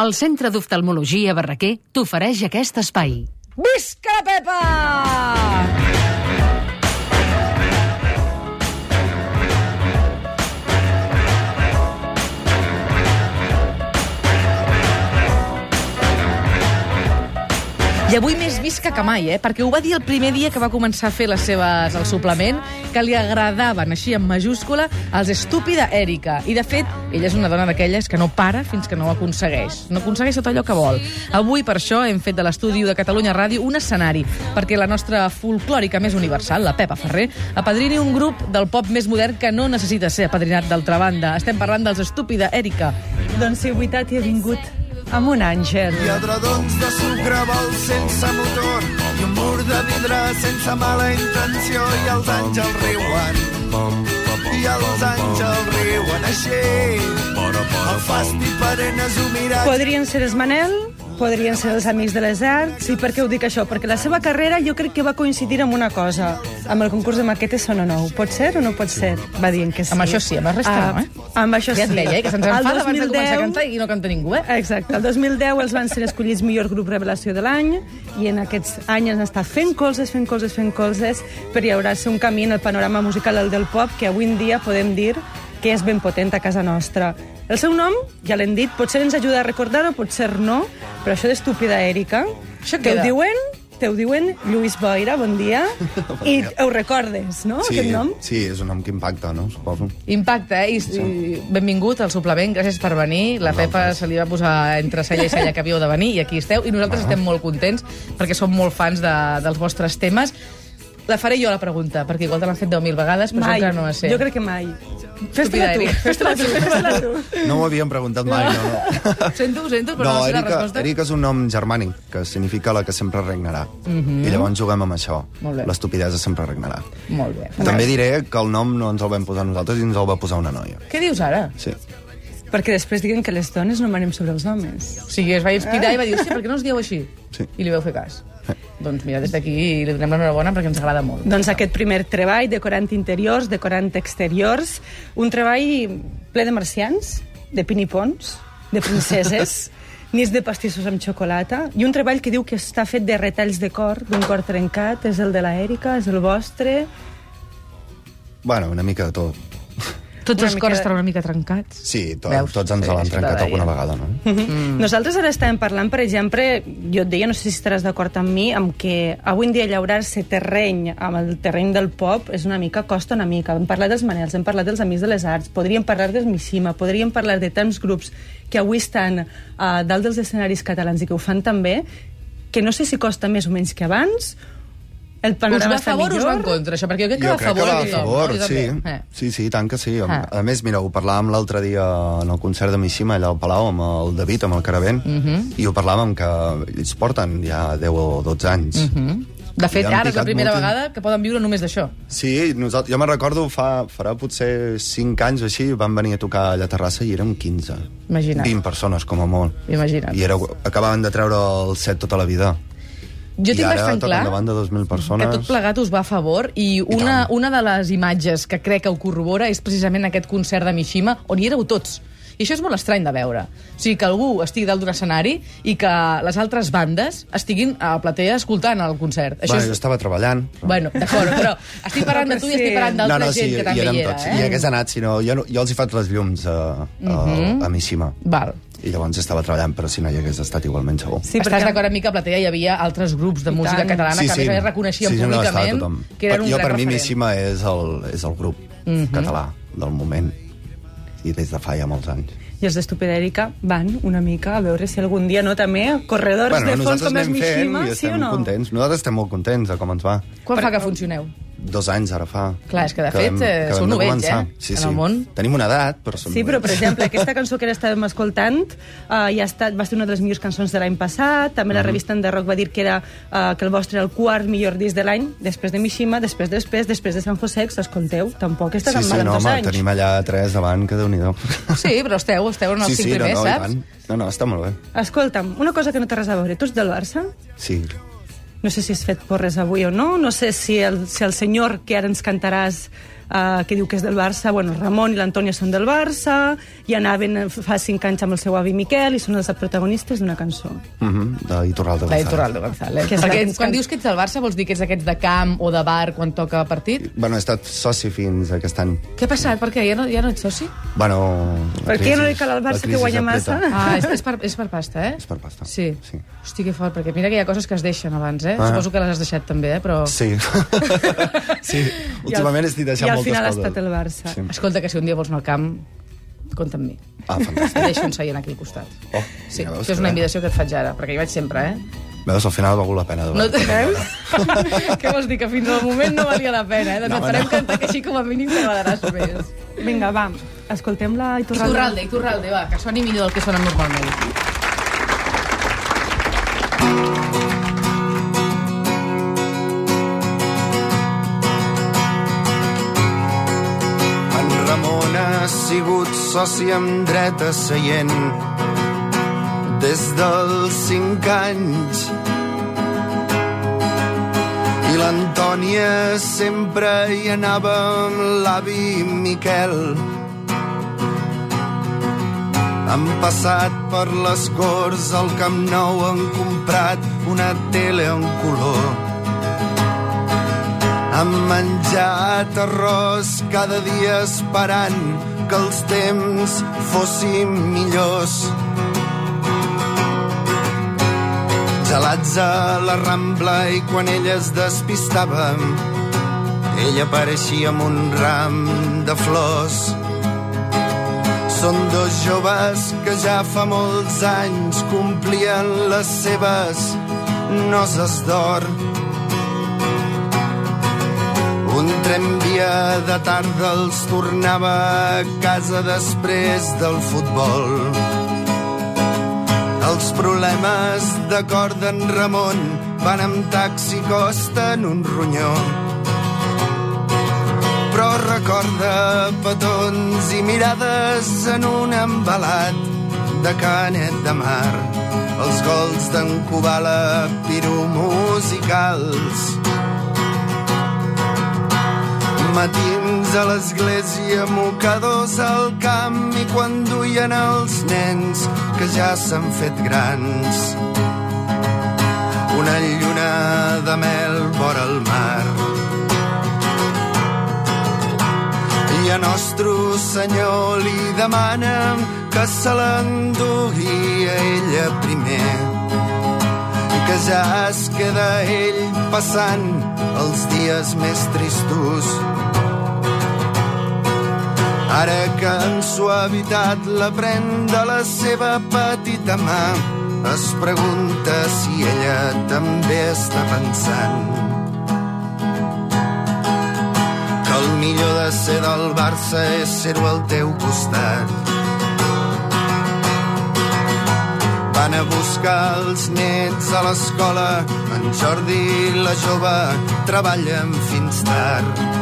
El Centre d'Oftalmologia Barraquer t'ofereix aquest espai. Visca la Pepa! I avui més visca que mai, eh? Perquè ho va dir el primer dia que va començar a fer les seves, el suplement, que li agradaven, així en majúscula, els estúpida Èrica. I, de fet, ella és una dona d'aquelles que no para fins que no ho aconsegueix. No aconsegueix tot allò que vol. Avui, per això, hem fet de l'estudi de Catalunya Ràdio un escenari, perquè la nostra folclòrica més universal, la Pepa Ferrer, apadrini un grup del pop més modern que no necessita ser apadrinat d'altra banda. Estem parlant dels estúpida Èrica. Doncs si veritat hi ha vingut amb un àngel. Hi ha dredons de sucre vols sense motor i un mur de vidre sense mala intenció i els àngels riuen. i els àngels riuen així. El fàstic perennes ho mirat Podrien ser els Manel, podrien ser els Amics de les Arts. I per què ho dic això? Perquè la seva carrera jo crec que va coincidir amb una cosa, amb el concurs de maquetes Son o Nou. Pot ser o no pot ser? Va dient que sí. Amb això sí, amb la resta Ah, no, eh? Amb això Ja sí. et deia, eh, que se'ns El enfada abans de 2010 començar a cantar i no canta ningú, eh? Exacte. El 2010 els van ser escollits millor grup revelació de l'any i en aquests anys han estat fent colzes, fent colzes, fent colzes per llaurar-se un camí en el panorama musical del del pop que avui en dia podem dir que és ben potent a casa nostra. El seu nom, ja l'hem dit, potser ens ajuda a recordar-ho, potser no, però això d'estúpida Èrica, Això te ho diuen, te ho diuen Lluís Boira, bon dia, i ho recordes, no, Sí, aquest nom? sí, és un nom que impacta, no? Suposo. Impacte, eh? I, i benvingut al suplement, gràcies per venir. La Pepa se li va posar entre cella i cella que havíeu de venir i aquí esteu. I nosaltres estem molt contents perquè som molt fans de, dels vostres temes. La faré jo, la pregunta, perquè igual te l'han fet 10.000 vegades, però Mai. encara no va ser. Jo crec que mai. Fes-te-la tu, fes-te-la tu, fes-te-la tu. No m'ho havien preguntat mai, no. no. Sento, ho sento, però no, No, sé la Erika, resposta. Erika és un nom germànic, que significa la que sempre regnarà. I llavors juguem amb això. L'estupidesa sempre regnarà. Molt bé. També diré que el nom no ens el vam posar nosaltres i ens el va posar una noia. Què dius ara? Sí. Perquè després diguen que les dones no manem sobre els homes. O sigui, es va inspirar i va dir, hòstia, per què no es dieu així? Sí. I li vau fer cas. Doncs mira, des d'aquí li donem l'enhorabona perquè ens agrada molt. Doncs aquest primer treball, decorant interiors, decorant exteriors, un treball ple de marcians, de pinipons, de princeses, nits de pastissos amb xocolata, i un treball que diu que està fet de retalls de cor, d'un cor trencat, és el de la Èrica, és el vostre... Bueno, una mica de tot. Tots Una els cors de- estan una mica trencats. Sí, to Veus? tots ens Sí, l'han trencat te alguna deia. vegada, no? Mm. Nosaltres ara estàvem parlant, per exemple, jo et deia, no sé si estaràs d'acord amb mi, amb que avui en dia llaurar-se terreny amb el terreny del pop és una mica, costa una mica. Hem parlat dels Manels, hem parlat dels Amics de les Arts, podríem parlar dels Mishima, podríem parlar de tants grups que avui estan a dalt dels escenaris catalans i que ho fan també, que no sé si costa més o menys que abans, el Us panorama va a favor o us va en contra, això? Perquè jo crec que Jo va a crec que favor. va a favor, no? Sí. Eh. Sí, sí, tant que sí. Ah. A més, mira, ho parlàvem l'altre dia en el concert de Mishima, allà al Palau, amb el David, amb el Caravent, Mhm. i ho parlàvem que ells porten ja 10 o 12 anys. Mhm. De fet, ara és la primera molt. vegada que poden viure només d'això. Sí, nosaltres, jo me'n recordo, fa, farà potser 5 anys o així, van venir a tocar allà a Terrassa i érem 15. Imagina't. 20 persones, com a molt. Imagina't. I era, acabaven de treure el set tota la vida. Jo I tinc bastant clar davant de 2.000 persones. que tot plegat us va a favor i una, tant. una de les imatges que crec que ho corrobora és precisament aquest concert de Mishima on hi éreu tots. I això és molt estrany de veure. O sigui, que algú estigui dalt d'un escenari i que les altres bandes estiguin a la platea escoltant el concert. Això Bueno, és... jo estava treballant. Però... Bueno, d'acord, però estic parlant de tu i estic parlant d'altra no, no, sí, gent que també hi era, tots. eh? I hagués anat, si no, jo, jo els hi faig les llums a, a, Mhm. a Mishima. Val. I llavors estava treballant, però si no hi hagués estat igualment segur. Sí, Estàs d'acord amb mi que a platea hi havia altres grups de música catalana que a més a més reconeixien sí, sí, no, públicament tothom. que eren Per- un jo, gran per mi, referent. Mishima és el, és el grup Mhm. català del moment. I des de fa ja molts anys. I els d'Estúpida Èrica van una mica a veure si algun dia no també corredors de fons com fent Mishima, sí o no? contents. Nosaltres estem molt contents de com ens va. Quan fa que funcioneu? Dos anys ara fa. Clar, és que de fet, vam- eh, que de novells, eh, Sí, en sí. el món. Tenim una edat, però som Sí, però, per exemple, aquesta cançó que ara estàvem escoltant uh, ja ha estat, va ser una de les millors cançons de l'any passat. També la revista de rock va dir que, era, uh, que el vostre era el quart millor disc de l'any, després de Mishima, després, després, després de San José, que escolteu, tampoc està Sí, tan sí, mal en no, dos home, anys. tenim allà tres davant, que déu-n'hi-do. Sí, però esteu, esteu en els sí, cinc sí, primers, no, no, saps? No, no, està molt bé. Escolta'm, una cosa que no té res a veure. Tu ets del Barça? Sí, No sé si has fet porres avui o no, no sé si el, si el senyor que ara ens cantaràs uh, que diu que és del Barça. Bueno, Ramon i l'Antònia són del Barça, i anaven eh, fa cinc anys amb el seu avi Miquel, i són els protagonistes d'una cançó. Mm -hmm, d'Iturralde La González. Iturralde González. Que és Perquè quan dius que ets del Barça vols dir que ets d'aquests de camp o de bar quan toca partit? Bueno, he estat soci fins aquest any. Què ha passat? Per què? Ja no, ja no ets soci? Bueno... Per què no li cal al Barça que guanya massa? Ah, és, és, per, és per pasta, eh? És per pasta. Sí. Sí. Hosti, que fort, perquè mira que hi ha coses que es deixen abans, eh? Ah. Suposo que les has deixat també, eh? Però... Sí. sí. Últimament estic deixant al final ha estat el Barça. Sí. Escolta, que si un dia vols anar al camp, compta amb mi. Ah, fantàstic. Deixo un seient aquí al costat. Oh, Sí, ja veus això és que una bé. invitació que et faig ara, perquè hi vaig sempre, eh? Veus, al final ha valgut la pena. De No te veus? Què vols dir? Que fins al moment no valia la pena, eh? Doncs No, et farem no. cantar que així com a mínim t'agradaràs més. Vinga, va, escoltem la Iturralde. Iturralde, Iturralde, va, que soni millor del que sona normalment. En soci amb dret a seient des dels cinc anys. I l'Antònia sempre hi anava amb l'avi Miquel. Han passat per les Corts al Camp Nou, han comprat una tele en color. Han menjat arròs cada dia esperant que els temps fossin millors. Gelats a la Rambla i quan ella es despistava, ella apareixia amb un ram de flors. Són dos joves que ja fa molts anys complien les seves noses d'or. Tramvia de tarda els tornava a casa després del futbol. Els problemes de cor d'en Ramon van amb taxi costen un ronyó. Però recorda petons i mirades en un embalat de canet de mar. Els gols d'en Kubala piromusicals. Matins a l'església, mocadors al camp i quan duien els nens que ja s'han fet grans. Una lluna de mel vora el mar. I a nostre senyor li demanen que se l'endugui a ella primer que ja es queda ell passant els dies més tristos. Ara que en suavitat la pren de la seva petita mà, es pregunta si ella també està pensant que el millor de ser del Barça és ser-ho al teu costat. Van a buscar els nets a l'escola, en Jordi la jove treballen fins tard.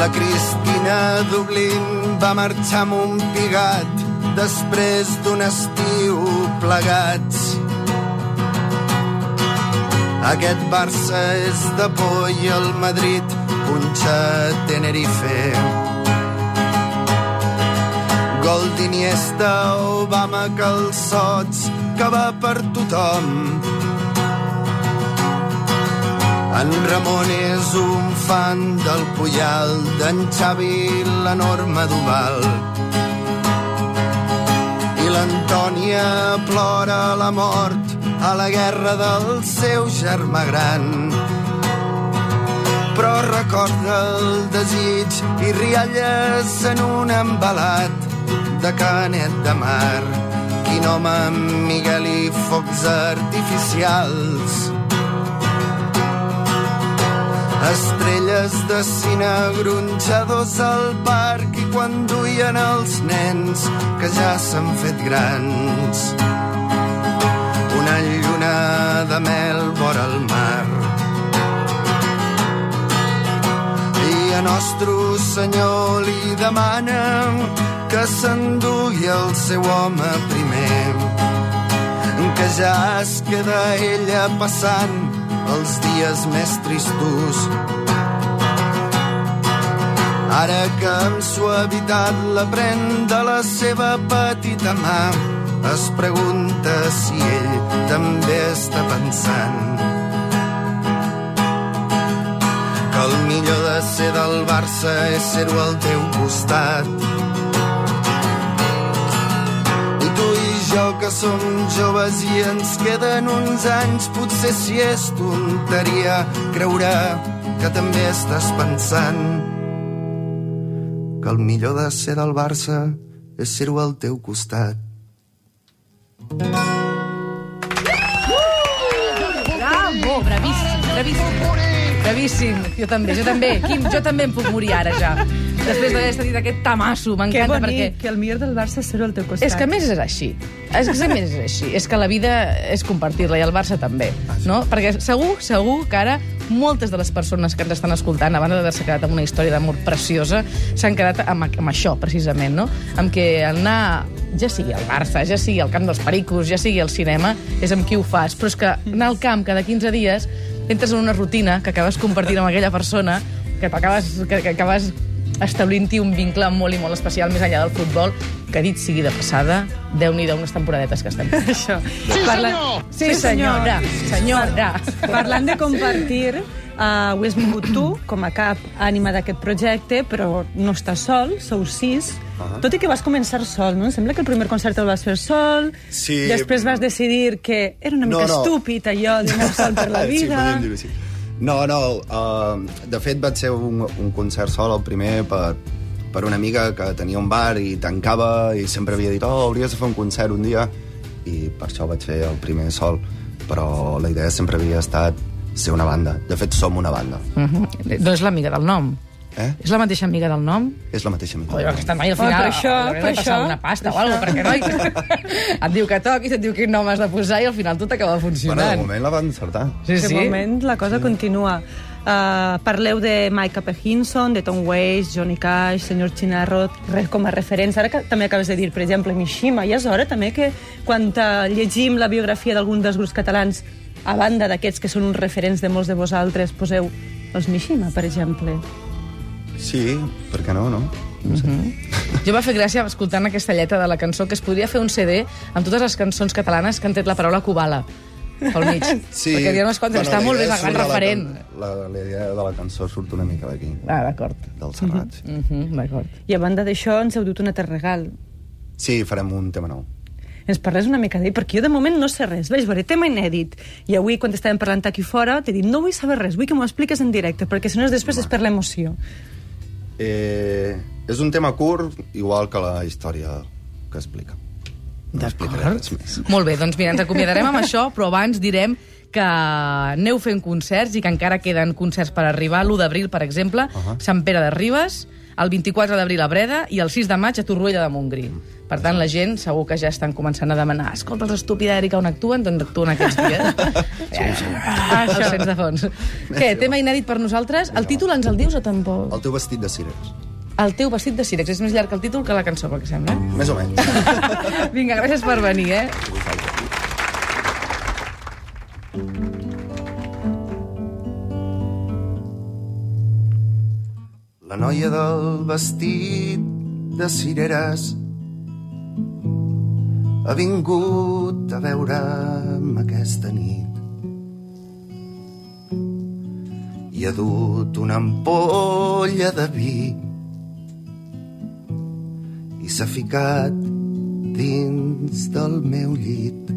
La Cristina Dublín va marxar amb un pigat després d'un estiu plegats. Aquest Barça és de por i el Madrid punxa Tenerife. Gol d'Iniesta, Obama, calçots, que va per tothom. En Ramon és un fan del Puyal, d'en Xavi l'enorme Duval. I l'Antònia plora la mort a la guerra del seu germà gran. Però recorda el desig i rialles en un embalat de canet de mar. Quin home amb Miguel i focs artificials. Estrelles de cine, gronxadors al parc i quan duien els nens que ja s'han fet grans. Una lluna de mel vora el mar. I a nostre senyor li demanen que s'endugui el seu home primer que ja es queda ella passant els dies més tristos Ara que amb suavitat la pren de la seva petita mà, es pregunta si ell també està pensant que el millor de ser del Barça és ser-ho al teu costat. Jo que som joves i ens queden uns anys, potser si és tonteria creure que també estàs pensant que el millor de ser del Barça és ser-ho al teu costat. Bravo, bravíssim, bravíssim. Bravíssim, jo també, jo també. Quim, jo també em puc morir ara ja. Després d'haver estat dit aquest tamasso, Que m'encanta perquè... que el millor del Barça és ser al teu costat. És que més és així. És que més és així. És que la vida és compartir-la i el Barça també. No? Perquè segur, segur que ara moltes de les persones que ens estan escoltant, a banda d'haver-se quedat amb una història d'amor preciosa, s'han quedat amb, amb això, precisament, no? Amb que anar, ja sigui al Barça, ja sigui al camp dels Pericos, ja sigui al cinema, és amb qui ho fas. Però és que anar al camp cada 15 dies entres en una rutina que acabes compartint amb aquella persona, que t'acabes que, que acabes establint-hi un vincle molt i molt especial més enllà del futbol, que dit sigui de passada, Déu-n'hi-do unes temporadetes que estem fent. Això. Sí, Parla... Sí, senyora, senyora. Parlant de compartir, uh, ho has vingut tu, com a cap ànima d'aquest projecte, però no estàs sol, sou sis, uh -huh. tot i que vas començar sol, no? Em sembla que el primer concert el vas fer sol, Sí. després vas decidir que era una mica No, no. estúpid allò d'anar sol per la Sí, vida... podríem dir-ho així. No, no, uh, de fet vaig ser un, un concert sol, el primer, per, per una amiga que tenia un bar i tancava i sempre havia dit, oh, hauries de fer un concert un dia, i per això vaig fer el primer sol, però la idea sempre havia estat ser una banda. De fet, som una banda. Uh -huh. És l'amiga del nom. Eh? És la mateixa amiga del nom? És la mateixa amiga. Oi, aquesta noi al final per això, haurem de per això. una pasta o alguna cosa, perquè noi, et diu que toquis, et diu quin nom has de posar i al final tot acaba Bueno, de funcionant. moment la van encertar. sí, De sí. moment la cosa continua. Uh, parleu de Mike Hinson, de Tom Waits, Johnny Cash, Senyor Chinarro, re, com a referents. Ara que també acabes de dir, per exemple, Mishima. I és hora també que quan uh, llegim la biografia d'algun dels grups catalans, a banda d'aquests que són uns referents de molts de vosaltres, poseu els Mishima, per exemple. Sí, per què no, no? no sé. Jo va fer gràcia escoltant aquesta lletra de la cançó que es podria fer un CD amb totes les cançons catalanes que han tret la paraula Kubala pel mig. Sí. Perquè hi ha unes quantes, està la molt bé, és gran referent. La, la, la idea de la cançó surt una mica d'aquí, Ah, d'acord. del Serrat. sí. Mm -hmm, d'acord. I a banda d'això ens heu dut un altre regal. Sí, farem un tema nou. Ens parles una mica d'ell, perquè jo de moment no sé res. Vaig veure tema inèdit. I avui, quan estàvem parlant aquí fora, t'he dit, no vull saber res, vull que m'ho expliques en directe, perquè si no és després és per l'emoció. Eh, és un tema curt, igual que la història que explica. No explicaré res més. Molt bé, doncs mira, ens acomiadarem amb això, però abans direm que aneu fent concerts i que encara queden concerts per arribar. L'1 d'abril, per exemple, uh. -huh. Sant Pere de Ribes, el 24 d'abril a Breda i el 6 de maig a Torroella de Montgrí. Per tant, la gent segur que ja estan començant a demanar escolta, els Estúpida Erika on actuen? Doncs actuen aquests dies. ah, el sents de fons. Què, tema inèdit per nosaltres? El títol ens el dius o tampoc? El teu vestit de cireres. El teu vestit de sírex. És més llarg el títol que la cançó, pel que sembla. eh? Més o menys. Vinga, gràcies per venir, eh? Noia del vestit de cireres. Ha vingut a veure'm aquesta nit. I ha dut una ampolla de vi i s'ha ficat dins del meu llit.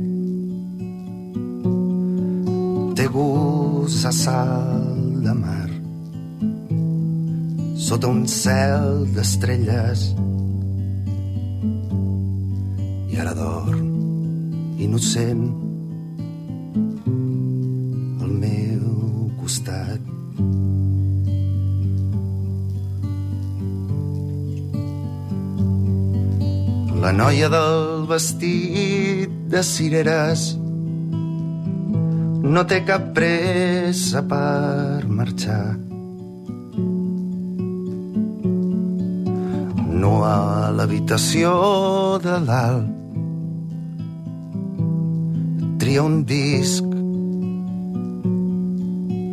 Té gust a sal de mar sota un cel d'estrelles i ara dorm innocent al meu costat. La noia del vestit de cireres no té cap pressa per marxar. No a l'habitació de dalt. Tria un disc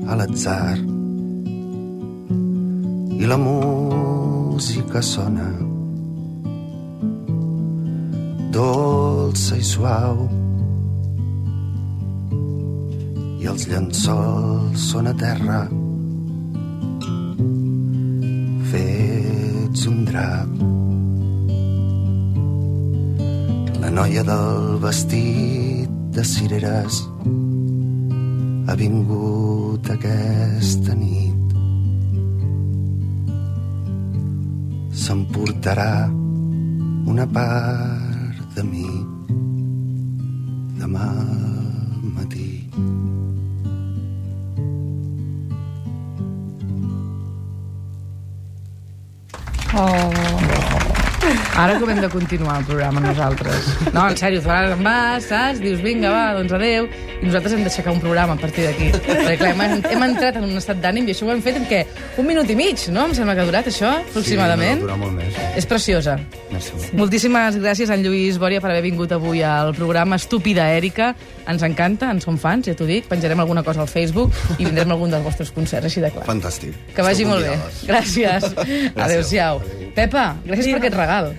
a l'atzar i la música sona. Dolça i suau. I els llençols són a terra drap la noia del vestit de cireres ha vingut aquesta nit s'emportarà una part de mi demà matí. 哦。Ara com hem de continuar el programa nosaltres? No, en sèrio, tu ara en vas, saps? Dius, vinga, va, doncs adeu. I nosaltres hem d'aixecar un programa a partir d'aquí. Perquè, clar, hem, hem entrat en un estat d'ànim i això ho hem fet en què? Un minut i mig, no? Em sembla que ha durat això, aproximadament. Sí, no, molt més. És preciosa. Merci molt. Moltíssimes gràcies, en Lluís Bòria, per haver vingut avui al programa Estúpida Èrica. Ens encanta, en som fans, ja t'ho dic. Penjarem alguna cosa al Facebook i vindrem a algun dels vostres concerts, així de clar. Fantàstic. Que vagi molt bé. convidades. Gràcies. Adéu-siau. Pepa, gràcies per aquest regal.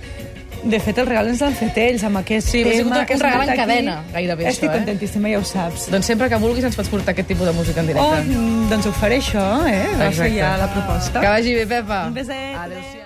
De fet, el regal ens l'han fet ells, amb aquest Sí, tema un que has regal en aquí. cadena, gairebé, Estic això, eh? contentíssima, ja ho saps. Doncs sempre que vulguis ens pots portar aquest tipus de música en Oh, directe. mm, doncs ho faré això, eh? Va ser ja la proposta. Que vagi bé, Pepa. Un beset. Adéu-siau.